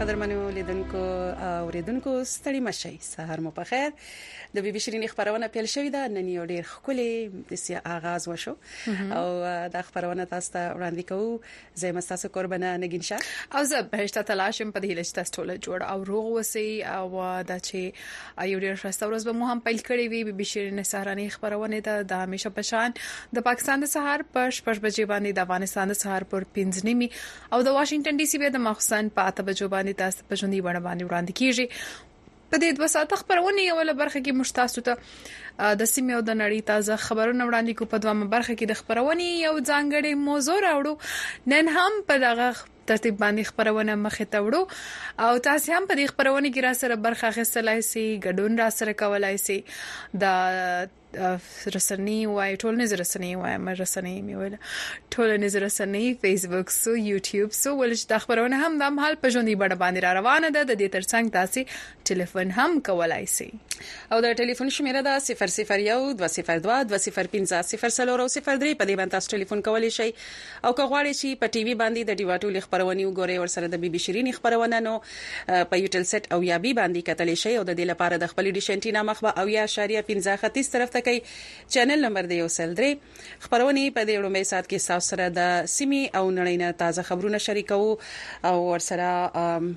قدرمنو لیدونکو او ریدونکو ستړي مشي سهار مو په خیر د بي بي شيرين خبرونه پیل شوې ده نن یو ډیر خولي د سیا آغاز وشو او دا خبرونه تاسو ته وړاندې کوو زه یم تاسو قربانه نگین شاه او زه بهشته تلاشم په دې هیله چې تاسو ټول جوړ او روغ اوسئ او دا چې یو ډیر خسته ورځ به مو هم پیل کړې وي بي بي شیرین سهارنی خبرونه ده د همیشه په شان د پاکستان د سهار په 6 بجې باندې د افغانستان د سهار پر 15 نیمه او د واشنگټن ډي سي بیا د مخسن په 8 بجو باندې تاسو په ژوندۍ بڼه باندې وړاندې کیږي په دې دوه ساعته خبرونې یو له برخه کې موږ تاسو ته د سیمې او د نړۍ تازه خبرونه وړاندې کوو په دوامه برخه کې د خبرونې یو ځانګړی موضوع راوړو نن هم په دغه ترتیب باندې خبرونه مخه ته وړو او تاسو هم په دې خبرونه کې را سره برخه اخیستلای شئ ګډون را سره کولای شئ د رسنۍ وای ټولنیز رسنۍ وای مې رسنۍ مې ویل ټولنیز رسنۍ فیسبوک سو یوټیوب سو ول چې دا خبرونه هم د مهال په ژوندۍ بڼه باندې را روانه ده د دې ترڅنګ تاسو ټلیفون هم کولای شئ او د ټلیفون شمیره ده 001 202 205 003 په دې باندې تاسو ټلیفون کولای شئ او که غواړی چی په ټی وی باندی د ډیوا ټولی خپرونی وګوری ورسره د بی بی شیرینی خپرونه نو په یوټل سیټ او یا بی باندی کتلی شی او ددی لپاره د خپلی ډیش انټینا مخ به اویا اعشاریه پنځه ختیځ طرف ته کړی چینل نمبر د یو سل درې خپرونی په دی ړومبی ساعت کی ستاسو سره د سیمی او نړی نه تازه خبرونه شریکوو او ورسره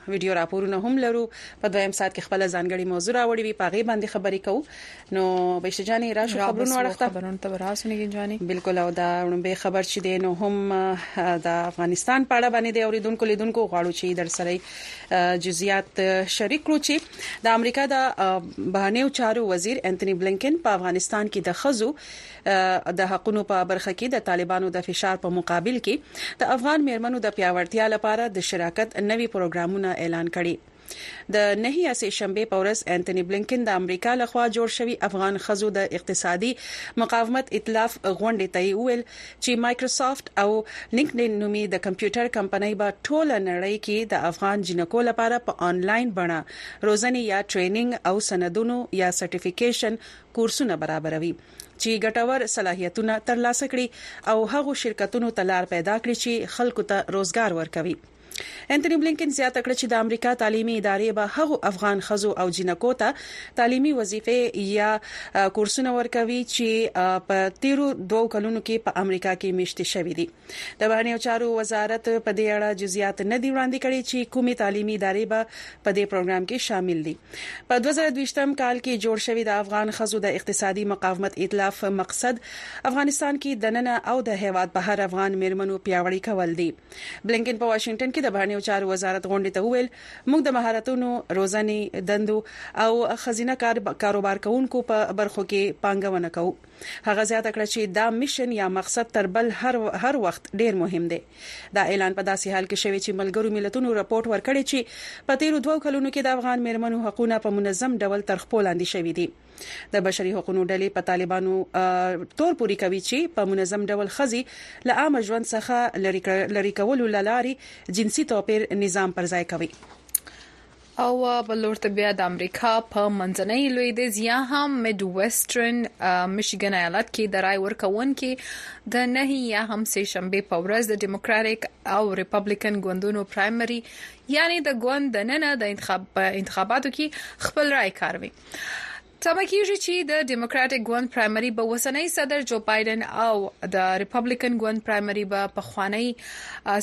ویډیو راپورونه هم لرو په دویم ساعت کی خپله ځانګړی موضوع راوړی وی په هغی باندی خبری کوو نو بهشته جانې راشو خبرونه ورخته خبرونه ته راسو نګین جانې بالکل او دا به خبر چې دین هم د افغانستان په اړه باندې د اوریدونکو لیدونکو غواړو چې در سره جزئیات شریک کړو چې د امریکا د بهرنیو چارو وزیر انټونی بلینکن په افغانستان کې د خزو د حقونو په برخه کې د طالبانو د فشار په مقابل کې د افغان میرمنو د پیاوړتیا لپاره د شراکت نوي پروګرامونه اعلان کړي د نهیه سه شنبې په ورځ انتوني بلینکن د امریکا له خوا جوړ شوي افغان ښځو د اقتصادي مقاومت ائتلاف غونډې ته یې وویل چې مایکروسافټ او لینکډین نومي د کمپیوټر کمپنۍ به ټوله نړۍ کې د افغان جینکو لپاره په انلاین بڼه روزنې یا ټریننګ او سندونو یا سرټیفیکیشن کورسونه برابروي چې ګټور صلاحیتونه ترلاسه کړي او هغو شرکتونو ته لار پیدا کړي چې خلکو ته روزګار ورکوي. انتوني بلینکن زیاته کړه چې د امریکا تعلیمي ادارې به هغو افغان ښځو او جینکو ته تعلیمي وظیفې یا کورسونه ورکوي چې په تیرو دوو کلونو کې په امریکا کې میشتې شوې دي د بهرنیو چارو وزارت په دې اړه جزئیات نه دی وړاندې کړي چې کومې تعلیمي ادارې به په دې پروګرام کې شامل دي په 2020 کال کې جوړ شوی د افغان خزو د اقتصادي مقاومت ائتلاف مقصد افغانستان کې دننه او د هیواد بهر افغان میرمنو پیاوړی کول دي بلینکن په واشنگټن کې د بهرنیو چارو وزارت غونډې ته وویل موږ د مهارتونو روزنې دندو او خزینه کار کاروبار کوونکو په برخو کې پانګونه کوو هغه زیاته کړه چې دا میشن یا مقصد تر بل هر هر وخت ډیر مهم دی دا اعلان په داسې حال کې شوی چې ملګرو ملتونو رپورت ورکړی چې په تیرو دوو کلونو کې د افغان میرمنو حقوقونه په منظم ډول تر خپل لاندې شوې دي د بشري حقوقو ډلې په طالبانو تور پوري کوي چې په منظم ډول خزي له عام ژوند څخه لری کولو لاري جنسي توپیر نظام پر ځای کوي او بل لور ته بیا د امریکا په منځنۍ لویدیځ یا هم میډ ویسټرن میشیګن ایالت کې د رای ورکوونکو د نهي یا هم سه شنبه په ورځ د دیموکراتیک او ریپابلیکن ګوندونو پرایمري یعنی د ګوند د ننه د انتخاب انتخاباتو کې خپل رای کاروي تمه کیږي چې د ډیموکراټیک ګوند پرایمري به وسنۍ صدر جو بایدن او د ریپبلیکن ګوند پرایمري به پخوانی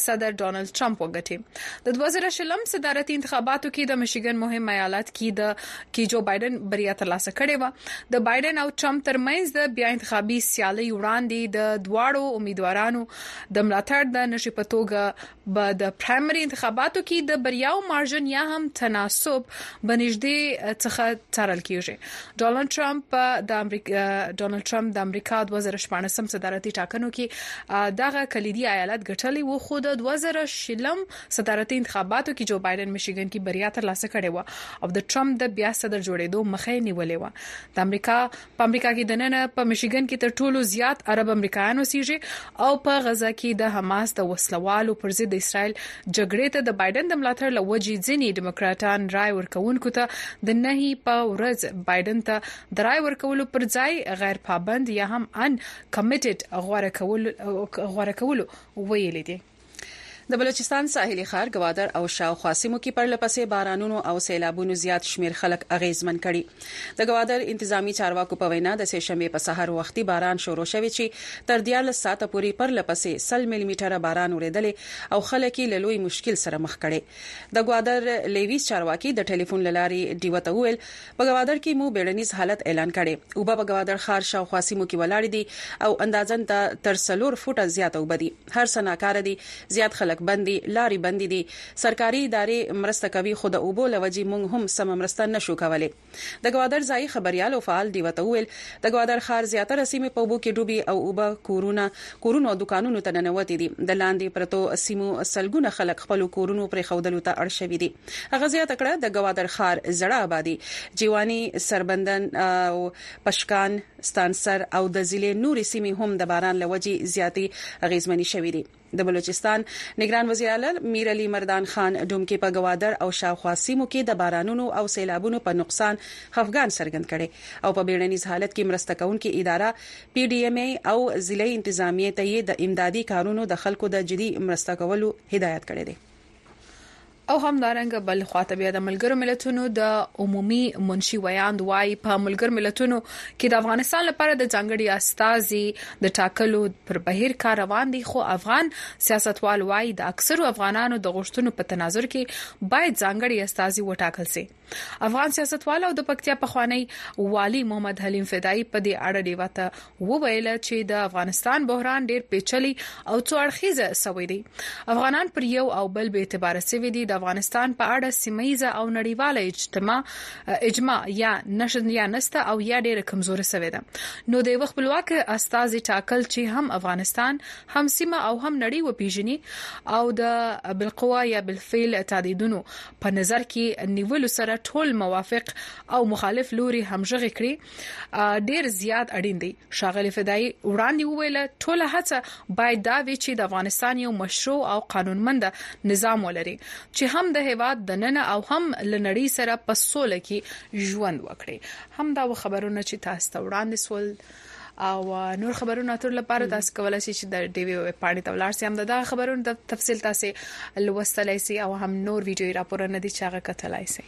صدر ډونالد ټرمپ وګټي د 2020 صدارتي انتخاباتو کې د میشیګن مهم ایالت کې د کې جو بایدن بریا ترلاسه کړې و د بایدن او ټرمپ ترمنځ د بیا انتخابي سیالي وړاندې د دواړو امیدوارانو د ملاتړ د نشي په توګه به د پرایمري انتخاباتو کې د بریاو مارجن یا هم تناسب بنږدې څخه څارل کیږي ډونالد ترامپ د امریکا ډونالد ترامپ د امریکا 2014 صدارتي ټاکنو کې دغه کلیدي ایالت ګټلی و خو د 2020 صدارتي انتخاباتو کې جو بایدن میشیګن کې بریا ترلاسه کړې و او د ترامپ د بیا صدر جوړېدو مخه نیولې و د امریکا په امریکا کې دننه په میشیګن کې تر ټولو زیات عرب امریکایان اوسېږي او په غزا کې د حماس د وسلوالو پر ضد د اسرایل جګړې ته د بایدن د ملاتړ لوجې ځینی دیموکراتان رائے ورکوونکو ته د نهي په ورځ بایدن ته د رائے ورکولو پر ځای غیر پابند یا هم ان کمیټډ غوړه کولو غوړه کولو ویل دي د بلوچستان ساحلي ښار ګوادر او شاوخوا سیمو کې پرله پسې بارانونو او سیلابونو زیات شمیر خلک اغیزمن کړي. د ګوادر انتظامي چارواکو په وینا د سې شنبې په سهار وختي باران شروع شوی چې تر دیارلس ساعته پورې پرله پسې سل ملي مټره باران وریدلی او خلک یې له لوی مشکل سره مخ کړي. د ګوادر لیویز چارواکي د ټلیفون له لارې ډیوه ته وویل، په ګوادر کې مو بیړنیز حالت اعلان کړی، اوبه په ګوادر ښار شاوخوا سیمو کې ولاړې دي او اندازاً تر څلور فوټه زیاته اوبه دي. هر څه ناکاره دي زيات خلک بند دي لاري بندي دي سرکاري اداري مرسته کوي خو د اوبو له وجي موږ هم سمه مرسته نه شو کولي د ګوادر ځايي خبريال او فعال ډيوه ته وويل د ګوادر ښار زياتره سيمي په اوبو کي ډوبي او اوبه کورونه کورونو او دوکانونو ته ننوتي دي د لاندي پرتو سيمو سلګونه خلک خپلو کورونو پريښودلو ته اړ شوي دي هغه زياته کړه د ګوادر ښار زړه ابادي جيواني سربندن او پشکان ستانسر او د ضلعې نورې سیمې هم د باران له وجې زیاتې اغېزمنې شوې دي. د بلوچستان نګران وزیراعلی میر علي مردان خان ډومکې په ګوادر او شاوخوا سیمو کې د بارانونو او سیلابونو په نقصان خفګان څرګند کړی او په بېړنیز حالت کې مرسته کوونکې اداره پي ډي ایم ای او ضلعي انتظامیې ته یې د امدادي کارونو د خلکو د جدي مرسته کولو هدایت کړی دی. او همدارنګه بل خواته بیا د ملګرو ملتونو د عمومي منشي ویاند وایي په ملګر ملتونو کې د افغانستان لپاره د ځانګړي استازي د ټاکلو پر بهیر کار روان دی خو افغان سیاستوال وایي د اکثرو افغانانو د غوښتنو په تناظر کې باید ځانګړي استازي وټاکل شي افغان سیاستوال او د پکتیا پخوانی والی محمد حلیم فدایي په دې اړه ډیوه ته وویل چې د افغانستان بحران ډیر پیچلی او څو اړخیزه سوی دی افغانان پر یو او بل به اعتبار سوي دي د افغانستان په اړه سیمایزه او نړیواله اجتماع اجماع یا نشد یا نسته او یا ډیره کمزوري سوي ده نو د خپلواک استاد ټاکل چې هم افغانستان هم سیمه او هم نړۍ وپیژني او د بالقوا یا بالفعل تعدیدونو په نظر کې نیولو سره ټول موافق او مخالف لوري همغږي کړي ډیر زیات اړین دی شاغلی فدایي وړاندې وویل ټول هڅه باید دا وي چې د افغانستان یو مشروع او قانونمند نظام ولري چې هم د هیواد د نن او هم لنړی سره په سوله کې ژوند وکړي هم دا خبرونه چې تاسو ته وړاندې سول او نور خبرونه اتر لپاره تاسو کولای شئ چې د ډي وی ویب پاڼې ته ولاړ شئ هم دا خبرونه د تفصیل تاسو لوستلای شئ او هم نور ویډیو راپورونه دي چې هغه کتلای شئ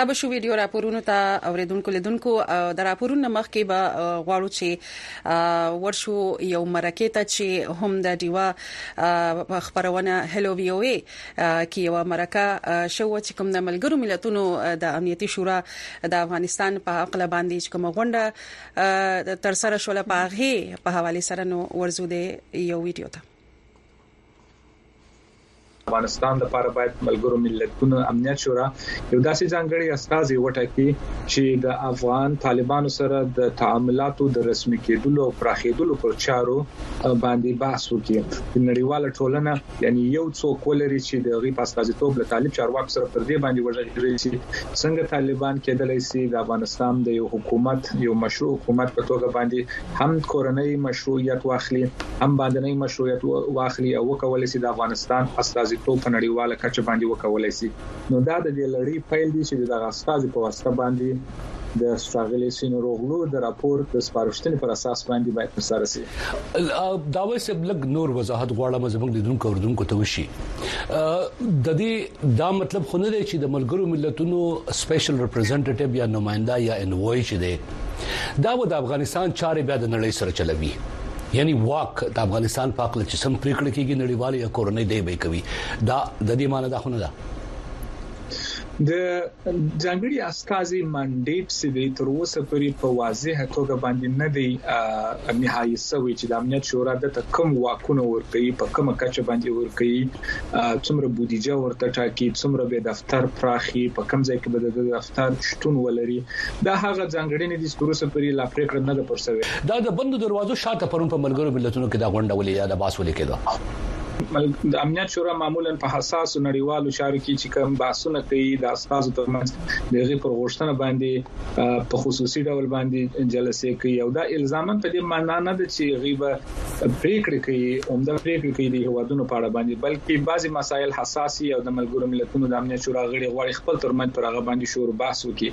را به شو ویډیو راپورونه ته اوریدونکو لیدونکو د راپورونو مخ کې به غواړو چې ورشو یو مرکه ته چې هم د دیوا خبرونه هلو وی او ای کې یو مرکه شو چې کوم د ملګرو ملتونو د امنیتي شورا د افغانستان په حق لباندې کوم غونډه تر سره شول په هغه په حواله سره نو ورزو دی یو ویډیو ته افغانستان لپاره باید ملګرو ملتونو امنیت شورا یو داسې ځانګړي استازي وټاکي چې د افغان طالبانو سره د تعاملاتو د رسمي کېدلو او پراخېدلو پر چارو باندې بحث وکړي نړیواله ټولنه یعنې یو څوک ولري چې د هغوی په استازیتوب له طالب چارواکو سره پر دې باندې وغږیږي چې څنګه طالبان کیدلای شي د افغانستان د یو حکومت یو مشروع حکومت په توګه باندې هم کورنۍ مشروعیت واخلي هم باندنۍ مشروعیت واخلي او وکولای شي د افغانستان استازیتوب په نړیواله کچه باندې وکولای شي نو دا د دې لړۍ پیل دی چې د استازو په واسطه باندې د ښاغلي سینوروغلو د راپور د سپارښتنې پر اساس وړاندې باید ترسره شي داوی صاحب لګ نور وضاحت غواړم زموږ لیدونکو اوردونکو ته وشي د دې دا مطلب خو نه دی چې د ملګرو ملتونو سپیشل ریپرزینټیټیو یا نمائنده یا انوای چې دی دا و د افغانستان چارې بیا د نړۍ سره چلوي یعنی واک د افغانستان په اړه چې سم پریکړه کیږي نړیوالې یا کورنۍ دی به کوي دا د دې معنی دا خو نه ده د ځانګړي استازي منډیټ چې د تر اوسه پورې په واضح توګه باندې نه دی نهایی شوی چې د امنیت شورا د تکم واکونه ورکړي په کومه کچه باندې ورکړي څومره بودیجه ورته ټاکي څومره به دفتر پراخي په کوم ځای کې به د دفتر شتون ولري دا هغه ځانګړنې دي چې تر اوسه پورې لا پریکړه نه ده پر شوې دا د بندو دروازو شاته پرون په ملګرو ملتونو کې دا غونډه ولې یا د باس ولې کېده د امنیت شورا معمولا په حساس نړیوالو چارو کې چې کوم بحثونه کوي د استادو ترمنځ د غي پر غوښتنه باندې په خصوصي ډول باندې جلسې کوي او دا الزاما په دې معنی نه ده چې غیبه پریکړې کوي عمده پریکړې کوي د هوادونو په اړه باندې بلکې بعضي مسایل حساسي او د ملګرو ملتونو د امنیت شورا غړي غواړي خپل ترمنځ پر هغه باندې شور بحث وکړي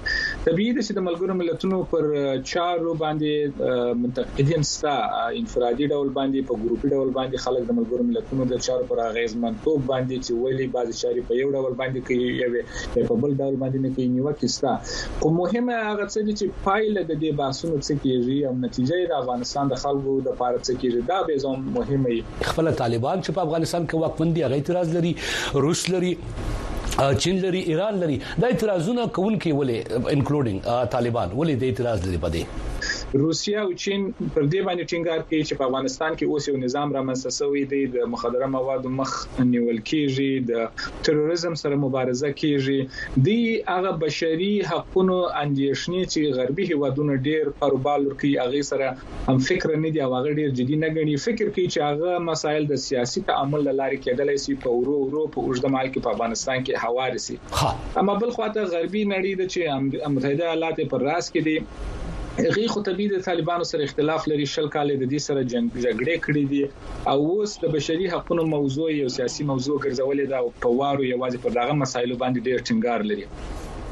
طبیعي ده چې د ملګرو ملتونو پر چارو باندې منتقدین ستا انفرادي ډول باندې، په ګروپي ډول باندې خلک د ملګرو ملتونو د چارو پر اغېزمنتوب باندې چې ولې بعضې چارې په یو ډول باندې کوي یوې یا په بل ډول باندې نه کوي نیوکې ستا خو مهمه هغه څه دي چې پایله د دې بحثونو څه کېږي او نتیجه یې د افغانستان د خلکو د پاره څه کېږي دا به زموږ مهمه وي. خپله طالبان چې په افغانستان کې واکمن دي هغه اعتراض لري روس لري چین لري ایران لري دا اعتراضونه کوونکي ولې انکلوډینګ طالبان ولې د اعتراض لري په دې روسیه او چین پر دې باندې ټینګار کوي چې په افغانستان کې اوس یو نظام رامنځته شوی دی، د مخدره موادو مخ نیول کیږي، د تروریزم سره مبارزه کیږي، دوی هغه بشري حقونو اندیښنې چې غربي هیوادونه ډیر پر بال ورکوي هغې سره همفکره نه دي او هغه ډیر جدي نه ګڼي، فکر کوي چې هغه مسایل د سیاسي تعامل له لارې کیدلای شي په ورو ورو په اوږده مهال کې په افغانستان کې هوار شي. اما بل خواته غربي نړۍ ده چې همغیده حالات یې په راس کې دي. هغوی خو طبیعي د طالبانو سره اختلاف لري، شل کاله د دې سره جنګ جګړې کړې دي او اوس د بشري حقونو موضوع یو سیاسي موضوع ګرځولې ده او په وارو یوازې پر دغه مسایلو باندې ډیر ټینګار لري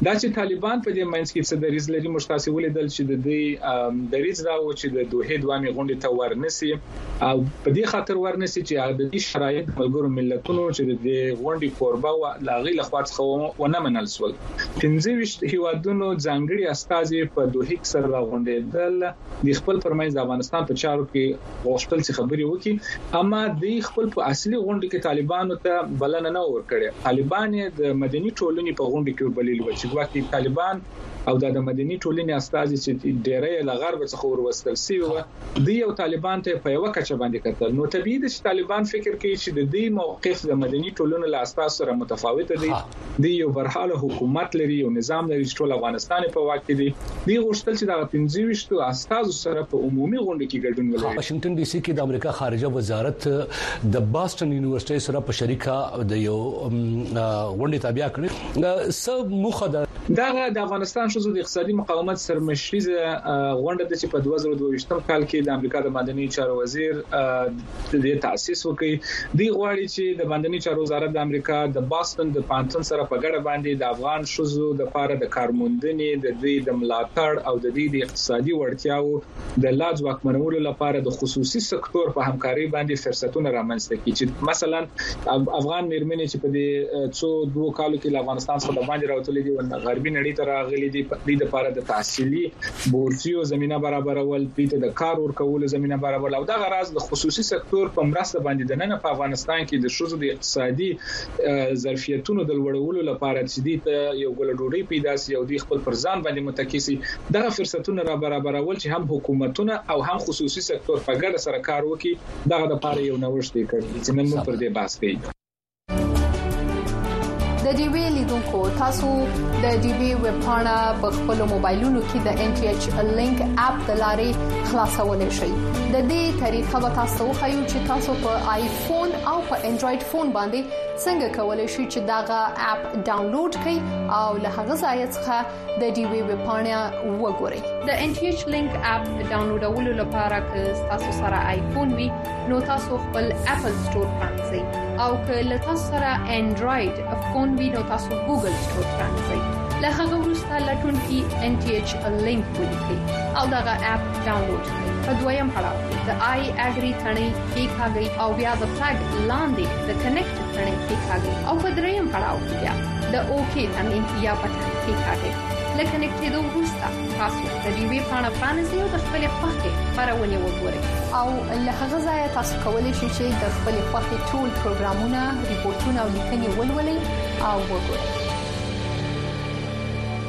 دا چې طالبان په دې منځ کې څه دریځ لري موږ تاسو ولیدل چې د دوی دریځ دا و چې د دوه دوامي غونډې ته ورنسي او په دې خاطر ورنسي چې هغه د دې شرایط د ملګرو ملتونو چې د غونډې کوربه و لاغي له خوا څخه ونه منل سول 15 هیوادونو ځانګړي استازي په دوه کې سره راغونډېدل د خپل پرمنځ د افغانستان په چارو کې غوښتل چې خبري وکړي اما د خپل په اصلي غونډه کې طالبانو ته بلنه نه ورکړي طالبان د مدني ټولنې په غونډه کې بلل و چې ګواکې طالبان او د مدني ټولنې استازي چې ډېری له غرب څخه وروستل سوي و دوی او طالبان ته په یوه کچه باندې کتل، نو طبیعي ده چې طالبان فکر کوي چې د دوی موقف د مدني ټولنو له استازو سره متفاوت دی. دوی یو برحاله حکومت لري، یو نظام لري چې ټول افغانستان یې په واک کې دی. دوی غوښتل چې د هغه پنځه ویشت استازو سره په عمومي غونډه کې ګډون ولري. واشنګټن ډي سي کې د امریکا خارجه وزارت د باسټن یونیورسټۍ سره په شریکه د یو غونډې تابیا کړې، څه موخه د. دغه د افغانستان ښځو د اقتصادي مقاومت سرمشریزه غونډه ده چې په 2022م کال کې د امریکا د باندنیو چارو وزیر د تاسیس وکړي دی غواړي چې د باندنیو چارو وزارت د امریکا د باستون د پانتون سره په ګډه باندې د افغان ښځو لپاره د کارموندنې د دوی د ملاتړ او د دوی د اقتصادي وړتیاو د لا ځواکمنولو لپاره د خصوصي سکتور په همکارۍ باندې فرصتونه رامنځته کړي چې مثلا افغان میرمنې چې په دې څو دوه کالو کې له افغانستان څخه د باندې راوتلې دي او غربي نړۍ ته راغلي دي په دې لپاره د تحصیلي بورسیو زمينه برابرول دوی ته د کار ورکولو زمينه برابرول او دا غراز د خصوصي سکتور په مرسته باندې د نن په افغانستان کې د شوزو د اقتصادي ظرفیتونو د لوړولو لپاره چې دوی ته یو ګل ډوډۍ پیدا شي او دوی خپل پر ځان باندې متکی شي دغه فرصتونه را برابرول چې هم حکومتونه او هم خصوصي سکتور په ګډه سره کار وکړي دغه د پاره یو نوښت دی چې نن موږ پر دې بحث کوي د ډي وی لیدونکو تاسو د ډي وی ویب پاڼه په خپل موبایلونو کې د ان ټي ایچ لینک اپ د لارې خلاصولای شئ د دې طریقه به تاسو خو یو چې تاسو په آی فون او په انډراید فون باندې څنګه کولای شئ چې داغه اپ ډاونلوډ کړئ او له هغه ځای څخه د ډي وی ویب پاڼه وګورئ د ان ټي ایچ لینک اپ ډاونلوډولو لپاره که تاسو سره آیفون وي نو تاسو خپل اپل سٹور پرانځئ او که له تاسو سره انډراید فون وي نو تاسو ګوګل سٹور پرانځئ له هغه وروسته لټون کې ان ټي ایچ لینک ولیکئ او دغه اپ ډاونلوډ کړئ په دویم پړاو کې د آی اګری تڼۍ کېکاږئ او بیا د فلګ لاندې د کنیکټ تڼۍ کېکاږئ او په دریم پړاو کې بیا د اوکی تڼۍ یا بټن کېکاږئ له کنیکټېدو وروسته تاسو د دې ویب پاڼه پرانیزئ او د خپلې خوښې خپرونې وګورئ او له هغه ځایه تاسو کولی شئ چې د خپلې خوښې ټول پروګرامونه ریپورتونه او لیکنې ولولئ او وګورئ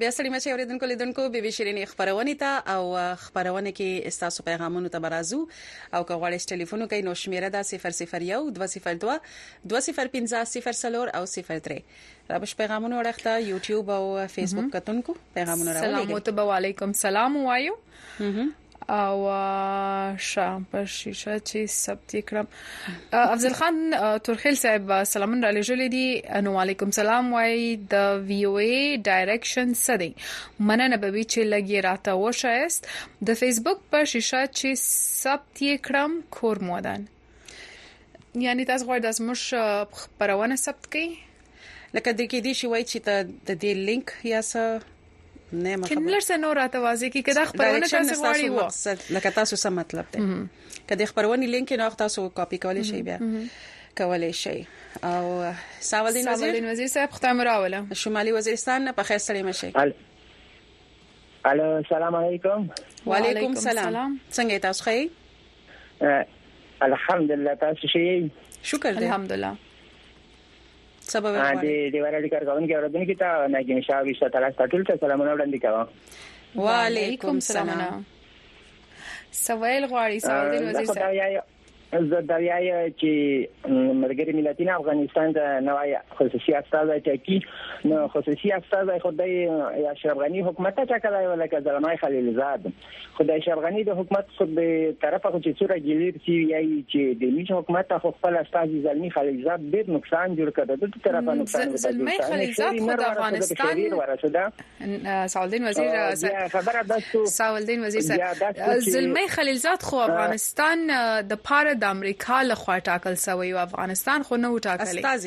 بیا سړی مچ اوریدونکو لیدونکو بي بي شيرینې خبرونه ته او خبرونه کې استاسو پیغامونه ته برازو او که غواړئ ټلیفون وکړئ نو شمیره دا 001 202 205 او 03 را بش پیغامونه ورخته یوټیوب او فیسبوک کتونکو پیغامونه راولېږئ سلام علیکم سلام وایو او شام په شیشه چې ثبت کړم افضل خان تورخیل صاحب سلامون را لېږلې دي انو علیکم سلام وای د وی او ای ډایریکشن سدي مننه به وی چې لګي راته وشایست د فیسبوک په شیشه چې ثبت کړم کور مودان یعنی تاسو غواړئ د زموږ خبرونه ثبت کړئ لکه د کې دي شي وای چې ته د دې لینک یا څه نه مخه کینلر سره نور راته واځي کې کدا خبرونه تاسو غواړي وو لکه تاسو څه مطلب دی کدا خبرونه لینک نه تاسو کاپی کولای شئ بیا کولای شئ او ساولدین وزیر ساولدین وزیر صاحب ختم راوله شمالي وزیرستان په خیر سره مشه الو السلام علیکم وعلیکم السلام څنګه تاسو ښه الحمدلله تاسو شي شکر دی الحمدلله سبب ورغواړي دې دې ورته کار کوونکی اوردونکو ته نه کې نشاو وشته تاسو ټول ته سلامونه وړاندې کوم وعلیکم السلام سوال غواړي سعودي وزیر صاحب زه دا یایا چې ملګری ملتونه افغانستان د نوای خصوصي استاد ټاکی نو خصوصي استاد خدای یا شرغنی حکومت ته ټاکلای ولکه زلمای خلیلزاد خو د اشرف غني د حکومت خو به طرفه خو چې څوره ګلیر سی وی ای چې د ملي حکومت ته خو خپل استاذ زلمی خلیلزاد ډیر نقصان جوړ کړ د دې طرفه نقصان زلمی خلیلزاد خو د افغانستان سعودین وزیر خبره ده سعودین وزیر زلمی خلیلزاد خو افغانستان د پاره د امریکا له خوا ټاکل شوی او افغانستان خو نه و ټاکل استاذ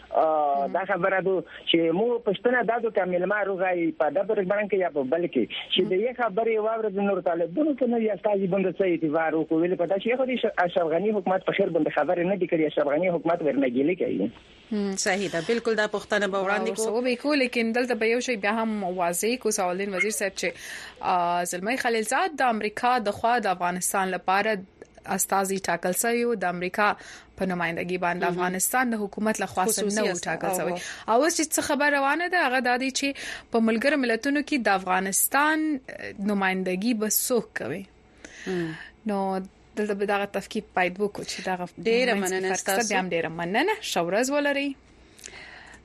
دا خبره ده چې مو پښتنه دادو ته ملما روغای په د برګبرن کې یا په بل کې چې د یو خبرې واور د نور طالبونو ته نو یا تاسو بند څه اعتبار وکړو ویل په دا چې خو د اشرف غنی حکومت په خیر بند خبرې نه دی کړی اشرف غنی حکومت ورنه ګیلې کوي صحیح ده بالکل دا پښتنه به وړاندې کو سو به کو لیکن دلته به یو شی بیا هم واضح کو سوالین وزیر صاحب چې زلمی خلیلزاد د امریکا د خوا د افغانستان لپاره استاذي ټاکل شوی د امریکا په نمائندګي باندې افغانستان د حکومت لخوا سم نه وټاکل شوی او اوس چې څه خبر روانه ده هغه د دې چې په ملګر ملتونو کې د افغانستان نمائندګي به څوک کوي نو دلته به دغه تفکیک باید وکړو چې دغه ډیره مننه تاسو بیا ډیره مننه شورز ولري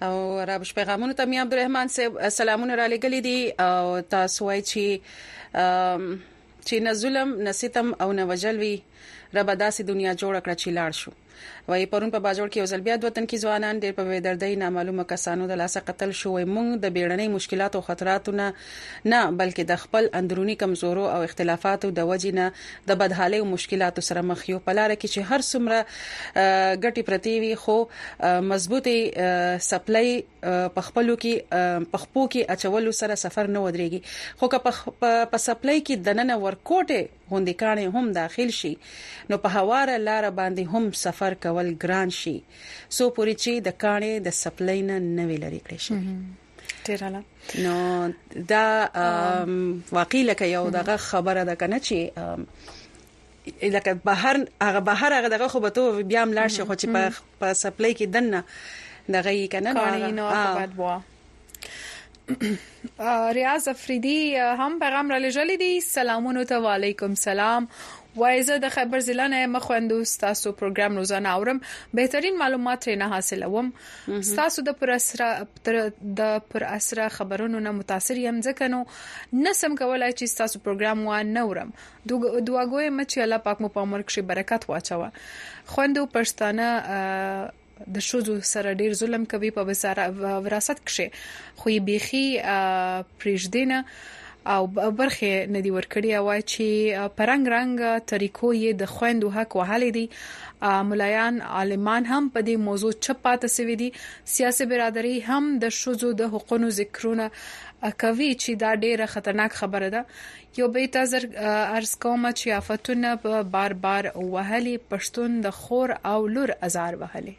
او رابش پیغامونو ته مې عبدالرحمن صاحب سلامونه را لګلې دي او تاسو وایي چې چی نه ظلم نه ستم او نه وژل وی ربه داسی دنیا جوړه کړه چی لاړ شو وای پرون په باجوړ کی یو ځل بیا دوطن کی ځوانان ډیر په بی دردی نامعلومه کسانو د لاسه قتل شو وای مونږ د بیړنی مشکلاتو او خطراتو نه نه بلکی د خپل اندرونی کمزورو او اختلافاتو د وجی نه د بدحالی او مشکلاتو سره مخ یو په لاره کی چی هر څومره ګټی پرتی وی خو مضبوطی سپلای پخپلو کې پخپو کې اچولو سره سفر نه ودرېږي خو که په سپلای کې دننه ورکوټه غوندې کانې هم داخل شي نو په هواره لار باندې هم سفر کول ګران شي سو پوری چې د کانې د سپلای نه نه ویل لري کړی شي ډیراله نو دا واقعي لکه یو دغه خبره ده کنه چې لکه بهر هغه بهر هغه دغه خو به تو بیا ملاړ شي خو چې په سپلای کې دنه دغه یې کنه نو هغه ریاض افریدی هم پیغام را لېږلی دی سلامونه ته وعلیکم سلام وای زه د خیبر ضلع نه مخوندو تاسو پروګرام روزانه اورم بهترین معلومات نه حاصلوم تاسو د پر اسره د پر اسره خبرونو نه متاثر یم ځکه نو نسم کولای چې تاسو پروګرام و نه اورم دعاګوی مه چی الله پاک مو په عمر کښی برکت واچوه خوندو پښتانه د شوزو سره ډیر ظلم کوي په وراثت کښی خو یې بیخي پرېږدینه او برخه نه دی ورکړي او چې پرنګ رنګ طریقو یې د خويندو حق وهلې دي ملایان عالمان هم په دې موضوع چپ پاتې سوي دي سیاسي برادری هم د شوزو د حقوقو ذکرونه کوي چې دا ډیره خطرناک خبره ده یو بیت ازر عرض کوم چې آفتونه په بار بار وهلي پښتون د خور او لور ازار وهلي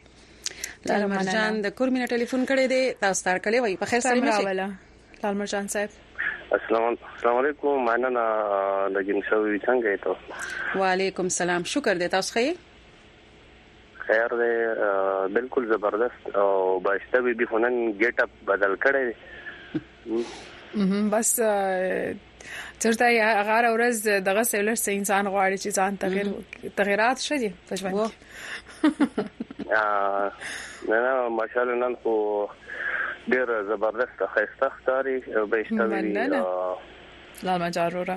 لال مرجان د کورمینه ټلیفون کړی دی تاسو تر کړی وای په خیر سره مشه لال مرجان صاحب السلام السلام علیکم مننه لګین شوی څنګه یې ته وعلیکم السلام شکر دې تاسو ښه خیر دی بالکل زبردست او باشته بي بي خنن ګیټ اپ بدل کړی بس چرته هغه ورځ دغه سیلر سه انسان غواړي چې ځان تغیر تغیرات شدي په ژوند کې نه نه ماشاءالله نن خو ډیر زبردست خسته ښکاری به اشتوي لا مجارورا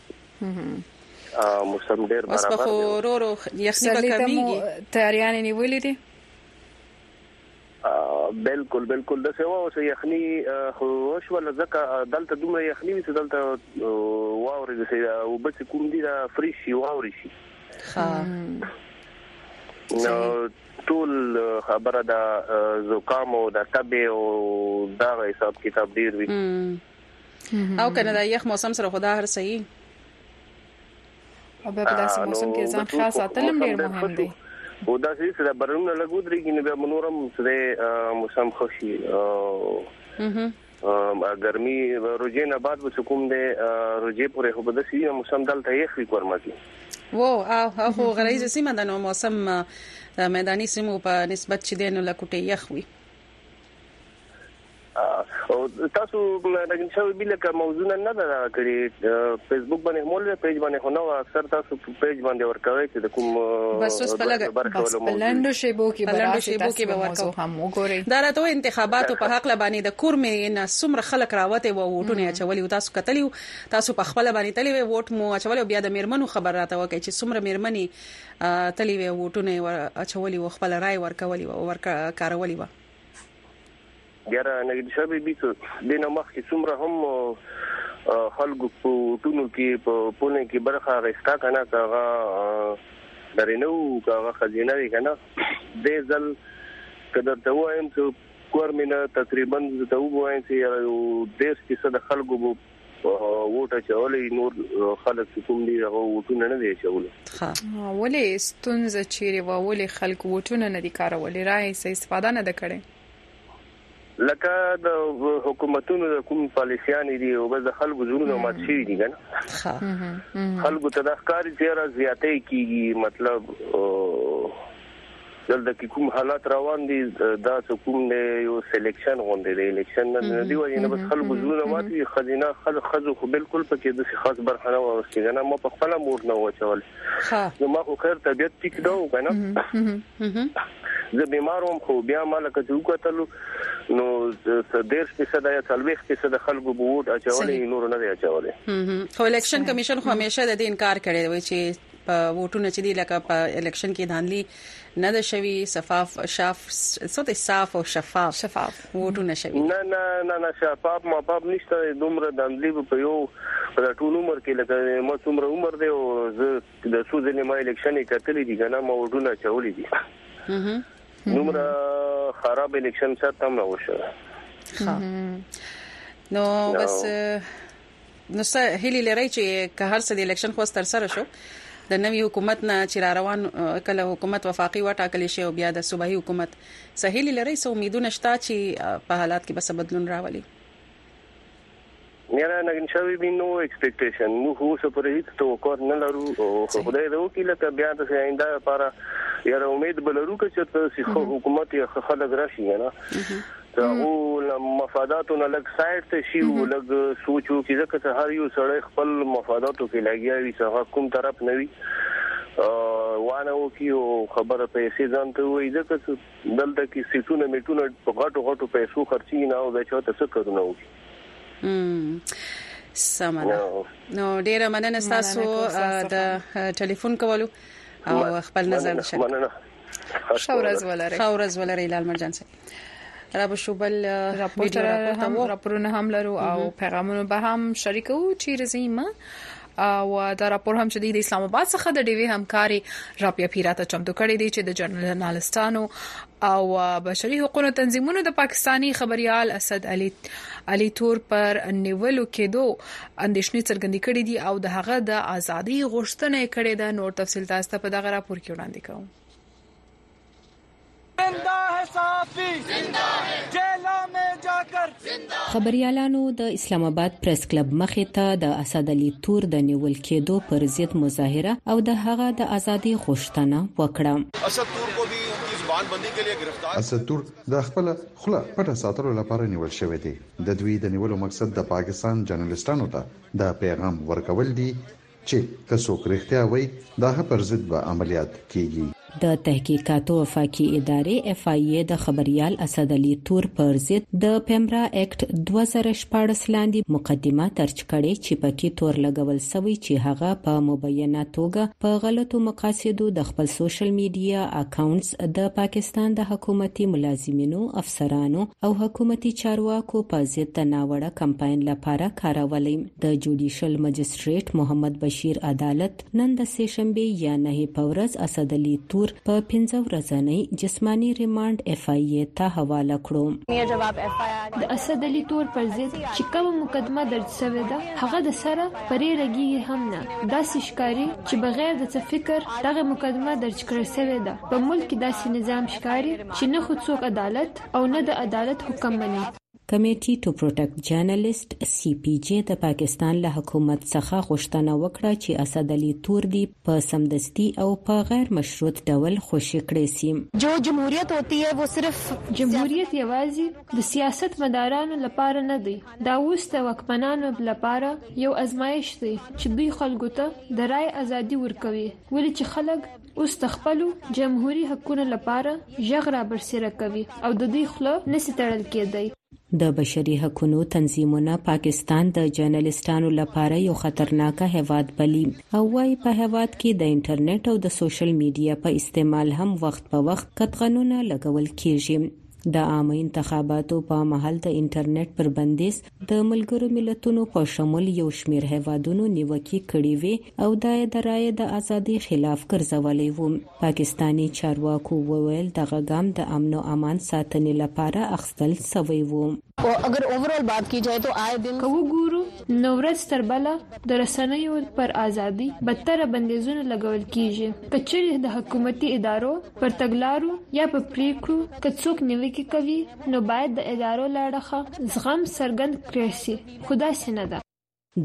موسم ډیر برابر دی اوس په ورو ورو یخني به کمیږي تیاریان نیولې دي بالکل بالکل د سیوا اوس یخني خو شو لزکه دلته دومره یخني وي چې دلته واوري د سیوا او بچ کوم دي دا فریش شي واوري شي ها نو ټول خبره د زکام او د تبه او دا حساب کتاب ډیر وي او کنه دا یخ موسم سره خدا هر صحیح او بیا په داسې موسم کې ځان خاص ساتلم ډیر مهم دی او دا چې سره برنونه لګو درې کې نه بیا منورم سره موسم خوشي او ګرمي روزې نه بعد وس کوم دی روزې پورې هو بده سي موسم دلته یې خې کورما کی وو هغه غریزه سیمه د نو موسم میداني سیمو په نسبت چې دینو لکوټه یخ وي تاسو نګن شوی بل کا موضوع نه ده کړی فیسبوک باندې مول پیج باندې هونه اکثر تاسو پیج باندې ورکوي چې د کوم بس اوس په لګ لندو شی بو کې بلندو شی بو کې به ورکو هم وګوري دا راته انتخاباتو په حق لبانی د کور مې نه سمره خلک راوته و ووټونه اچولي تاسو کتلی تاسو په خپل باندې تلی وی ووټ مو اچولي بیا د میرمنو خبر راته وکړي چې سمره میرمنی تلی وی ووټونه اچولي و خپل رائے ورکولي و ورکارولي و یاره نګدي صاحب به د نو مخ کې څومره هم خلکو په ټونو کې په پونه کې برخه غستا کنه کاغه درینو کاغه خزینه وی کنه د ځل کدر ته وایم چې کور مینه تقریبا ته وګوایم چې یو دیش کې صد خلکو ووټ اچولی نور خلک چې کوم دي هغه ووټونه نه دي اچولي ها ولې ستونزه چیرې و ولې خلک ووټونه نه دي کارولي رائے سه استفاده نه ده کړې لکه د حکومتونو د کوم پالیسيان دي او بس د خلکو زړونه مات شي دي کنه خلکو ته د ښکاری چیرې زیاتې کیږي مطلب دلته کې کوم حالات روان دي دا څه کوم دی یو سلیکشن غونډه دی الیکشن نه دی وایي نه بس خلکو زونه ماتي خزینه خل خزو خو بالکل پکې د څه خاص برخه نه ورسې کنه ما په خپل موټ نه وچول نو ما خو خیر طبيعت ټیک دا و کنه زه بیمار وم خو بیا ما لکه چې وکتل نو د ډیر فیصد یا 40 فیصد خلکو به ووټ اچولې نور نه دی اچولې خو الیکشن کمیشن خو همیشه د دې انکار کړی دی چې په ووټونه چې دی لکه په الیکشن کې دانلی نه ده شوی شفاف شاف سوت صاف او شفاف شفاف ووټونه شوی نه نه نه نه شفاف ما په نشته دومره دانلی په یو د ټول عمر کې لکه ما څومره عمر دی او زه د سوزنې ما الیکشن کتلې دي کنه ما ووټونه چولې دي دومره خراب الیکشن څه تم نه وشو نو بس نو څه هیلي لرئ چي که هر څه د الیکشن خوست ترسره شو د نوي حکومت نه چي راروان کله حکومت وفاقي وټاکل شي او بیا د صوبايي حکومت څه هیلي لرئ څه امیدونه شته چي په حالات کي به څه بدلون راولي. یاره نګن شوی بی نو ایکسپیکټیشن نو خو څه پر هیڅ توقع نه لرو او خدای دې وکړي لکه بیا د آینده لپاره یاره امید بلرو که چېرته سی خو حکومت یا خلک راشي نه هغو مفاداتو نه لږ سایډ ته شي او لږ سوچ وکړي ځکه چې هر یو سړی خپل مفاداتو کې لګیا وي څنګه کوم طرف نه وي وانه وکي او خبره پیسې ځان ته وایي ځکه چې دلته کې سیټونه میټونه په غټو غټو پیسو خرچي نه او بیا چاته څه کارونه وکي سمه ده نو ډیره مننه تاسو د ټلیفون کولو او خپل نظر شریک مننه خورز ولري خورز ولري لال مرجان صاحب را به شو بل راپورونه هم لرو او پیغامونه به هم شریکو چې رزیمه او دا راپور هم چې د اسلام آباد څخه د ډیوی همکاري رابیا پیراته چمتو کړی دی چې د جرنالستانو او بشري حقوقو تنظیمونو د پاکستانی خبريال اسد علي علي تور پر نیولو کېدو اندیشنې څرګندې کړې دي او د هغه د ازادي غوښتنه کړې ده نور تفصيل تاسو ته په دغه راپور کې وړاندې کوم خبریالانو د اسلام آباد پریس کلب مخې ته د اسد علي تور د نیول کېدو پر ضد مظاهره او د هغه د ازادي غوښتنه وکړه اسد تور کو به کی زبان بندي کې لري گرفتار اسد تور د خپل خله پټه ساتلو لپاره نیول شوی دی د دوی د نیولو مقصد د پاکستان جرنالستانو ته د پیغام ورکول دي چي که څوک رښتيا وي داهه پر ضد به عمليات کيږي. د تحقیقاتو وفاقي ادارې، اېف آی اې، د خبریال اسد علي تور پر ضد د پیمرا اېکټ دوه زره شپاړس لاندې مقدمه درج کړې چې پکې تور لګول شوی چې هغه په مبینه توګه په غلطو مقاصدو د خپل سوشل میډیا اکاونټس د پاکستان د حکومتي ملازمینو، افسرانو او حکومتي چارواکو په ضد د ناوړه کمپاین لپاره کارولی. د جوډیشل مجسټریټ مجسټریټ محمد بشیر عدالت نن د سه شنبه یا نه په ورځ اسد علي تور په 15 ورځنۍ جسماني ریمانډ اف آی ای ته حواله کړو د اسد علي تور پر ضد چې کومه مقدمه درج شوې ده هغه د سره پرې رګیږي هم نه داسې ښکاري چې بغیر د څه فکر دغه مقدمه درج کړې شوې ده په ملک کې داسې نظام ښکاري چې نه خو څوک عدالت او نه د عدالت حکم مني کمېټي ټو پروټکټ جرنلسټ، سي پي جي، د پاکستان له حکومت څخه غوښتنه وکړه چې اسد علي تور دي په سمدستي او په غیر مشروط ډول خوشې کړې سي. جو جمهوریت هوتی هې وو صرف جمهوریت یوازې د سیاست مدارانو لپاره نه دی، دا اوس د واکمنانو لپاره یو ازمایش دی چې دوی خلکو ته د رایې ازادي ورکوي ولې چې خلک اوس د خپلو جمهوري حقونو لپاره ژغ را برسیره کوي او د دوی خوله نسی تړل کېدای. د بشري حقونو تنظیمونه پاکستان د جرنلسټانو لپاره یو خطرناک هیواد بلی او وایي په هیواد کې د انټرنیټ او د سوشل میډیا په استعمال هم وخت په وخت قطغنونه لګول کیږي. د عامه انتخاباتو په مهال د انټرنیټ پر بندیز د ملګرو ملتونو په شمول یو شمیر هیوادونو نیوکې کړې وې او دا یې د رایې د ازادۍ خلاف ګرځولی و پاکستاني چارواکو وویل دغه ګام د امن او امان ساتنې لپاره اخستل سوی و. که وګورو نو ورځ تر بله د رسنیو پر ازادۍ بدتره بندیزونه لګول کیږي که چیرې د حکومتي ادارو پر تګلارو یا په پریکړو که څوک نیوکې کوي نو باید د ادارو له اړخه زغم څرګند کړې شي خو داسې نه ده.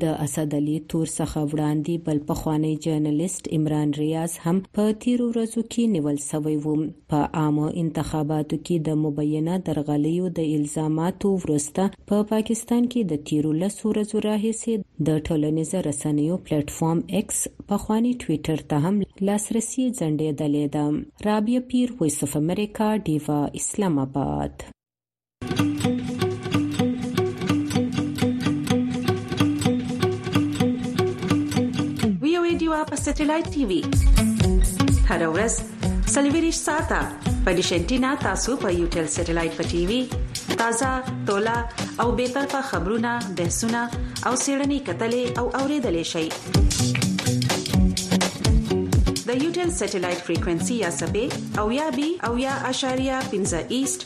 د اسد علي تور څخه وړاندې بل پخوانی جرنلسټ عمران ریاض هم په تیرو ورځو کې نیول شوی و. په عامو انتخاباتو کې د مبینه درغلیو د الزاماتو وروسته، په پاکستان کې د تیرو لسو ورځو راهیسې د ټولنیزه رسنیو پلیټ فارم ایکس پخوانی ټویټر ته هم لاسرسی ځنډېدلی ده رابیه پیر وایس اف امریکا ډیوا اسلام آباد ویو ډیوا په سټلایټ ټي وي هر ورځ سلیویریش ساته په دیشنټینا تاسو په یو ټل سټلایټ په ټي وي تازه تولا او به تر په خبرونه بحثونه او سیړنی کتلې او اوریدلې شي د یو ټل سټلایټ فریکوئنسي یا سبې او یا بي او یا اشاریه 15 ایست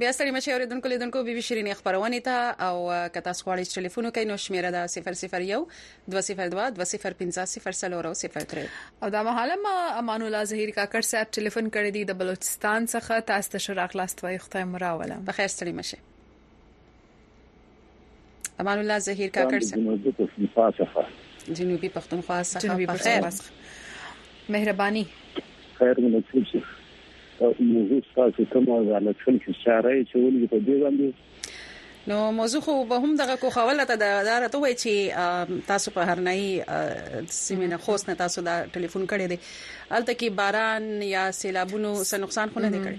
بیا ستړي مشي اوریدونکو لیدونکو بیبي شیرینې خبرونه ته او که تاسو غواړئ چې ټلیفون وکړئ نو شمیره ده 001 202 2055003 او دا مهاله ما امان الله زهیر کاکړ صاحب ټلیفون کړی دی د بلوچستان څخه تاسو ته شراغ لاست وای خدای مراوله په خیر ستړي مشي امان الله زهیر کاکړ سره جنوبي پښتونخوا څخه جنوبي پښتونخوا څخه په خیر مهرباني خیر مو نصیب او موضوع تاسو کوم غلط شوم چې چاره یې چولې په دې باندې نو موضوع خو به هم دغه کو خوله ته د اداره ته وای چې تاسو په هرنۍ سیمه نه خوست نه تاسو دا ټلیفون کړی دی الته کې باران یا سیلابونو څه نقصان خو نه دی کړی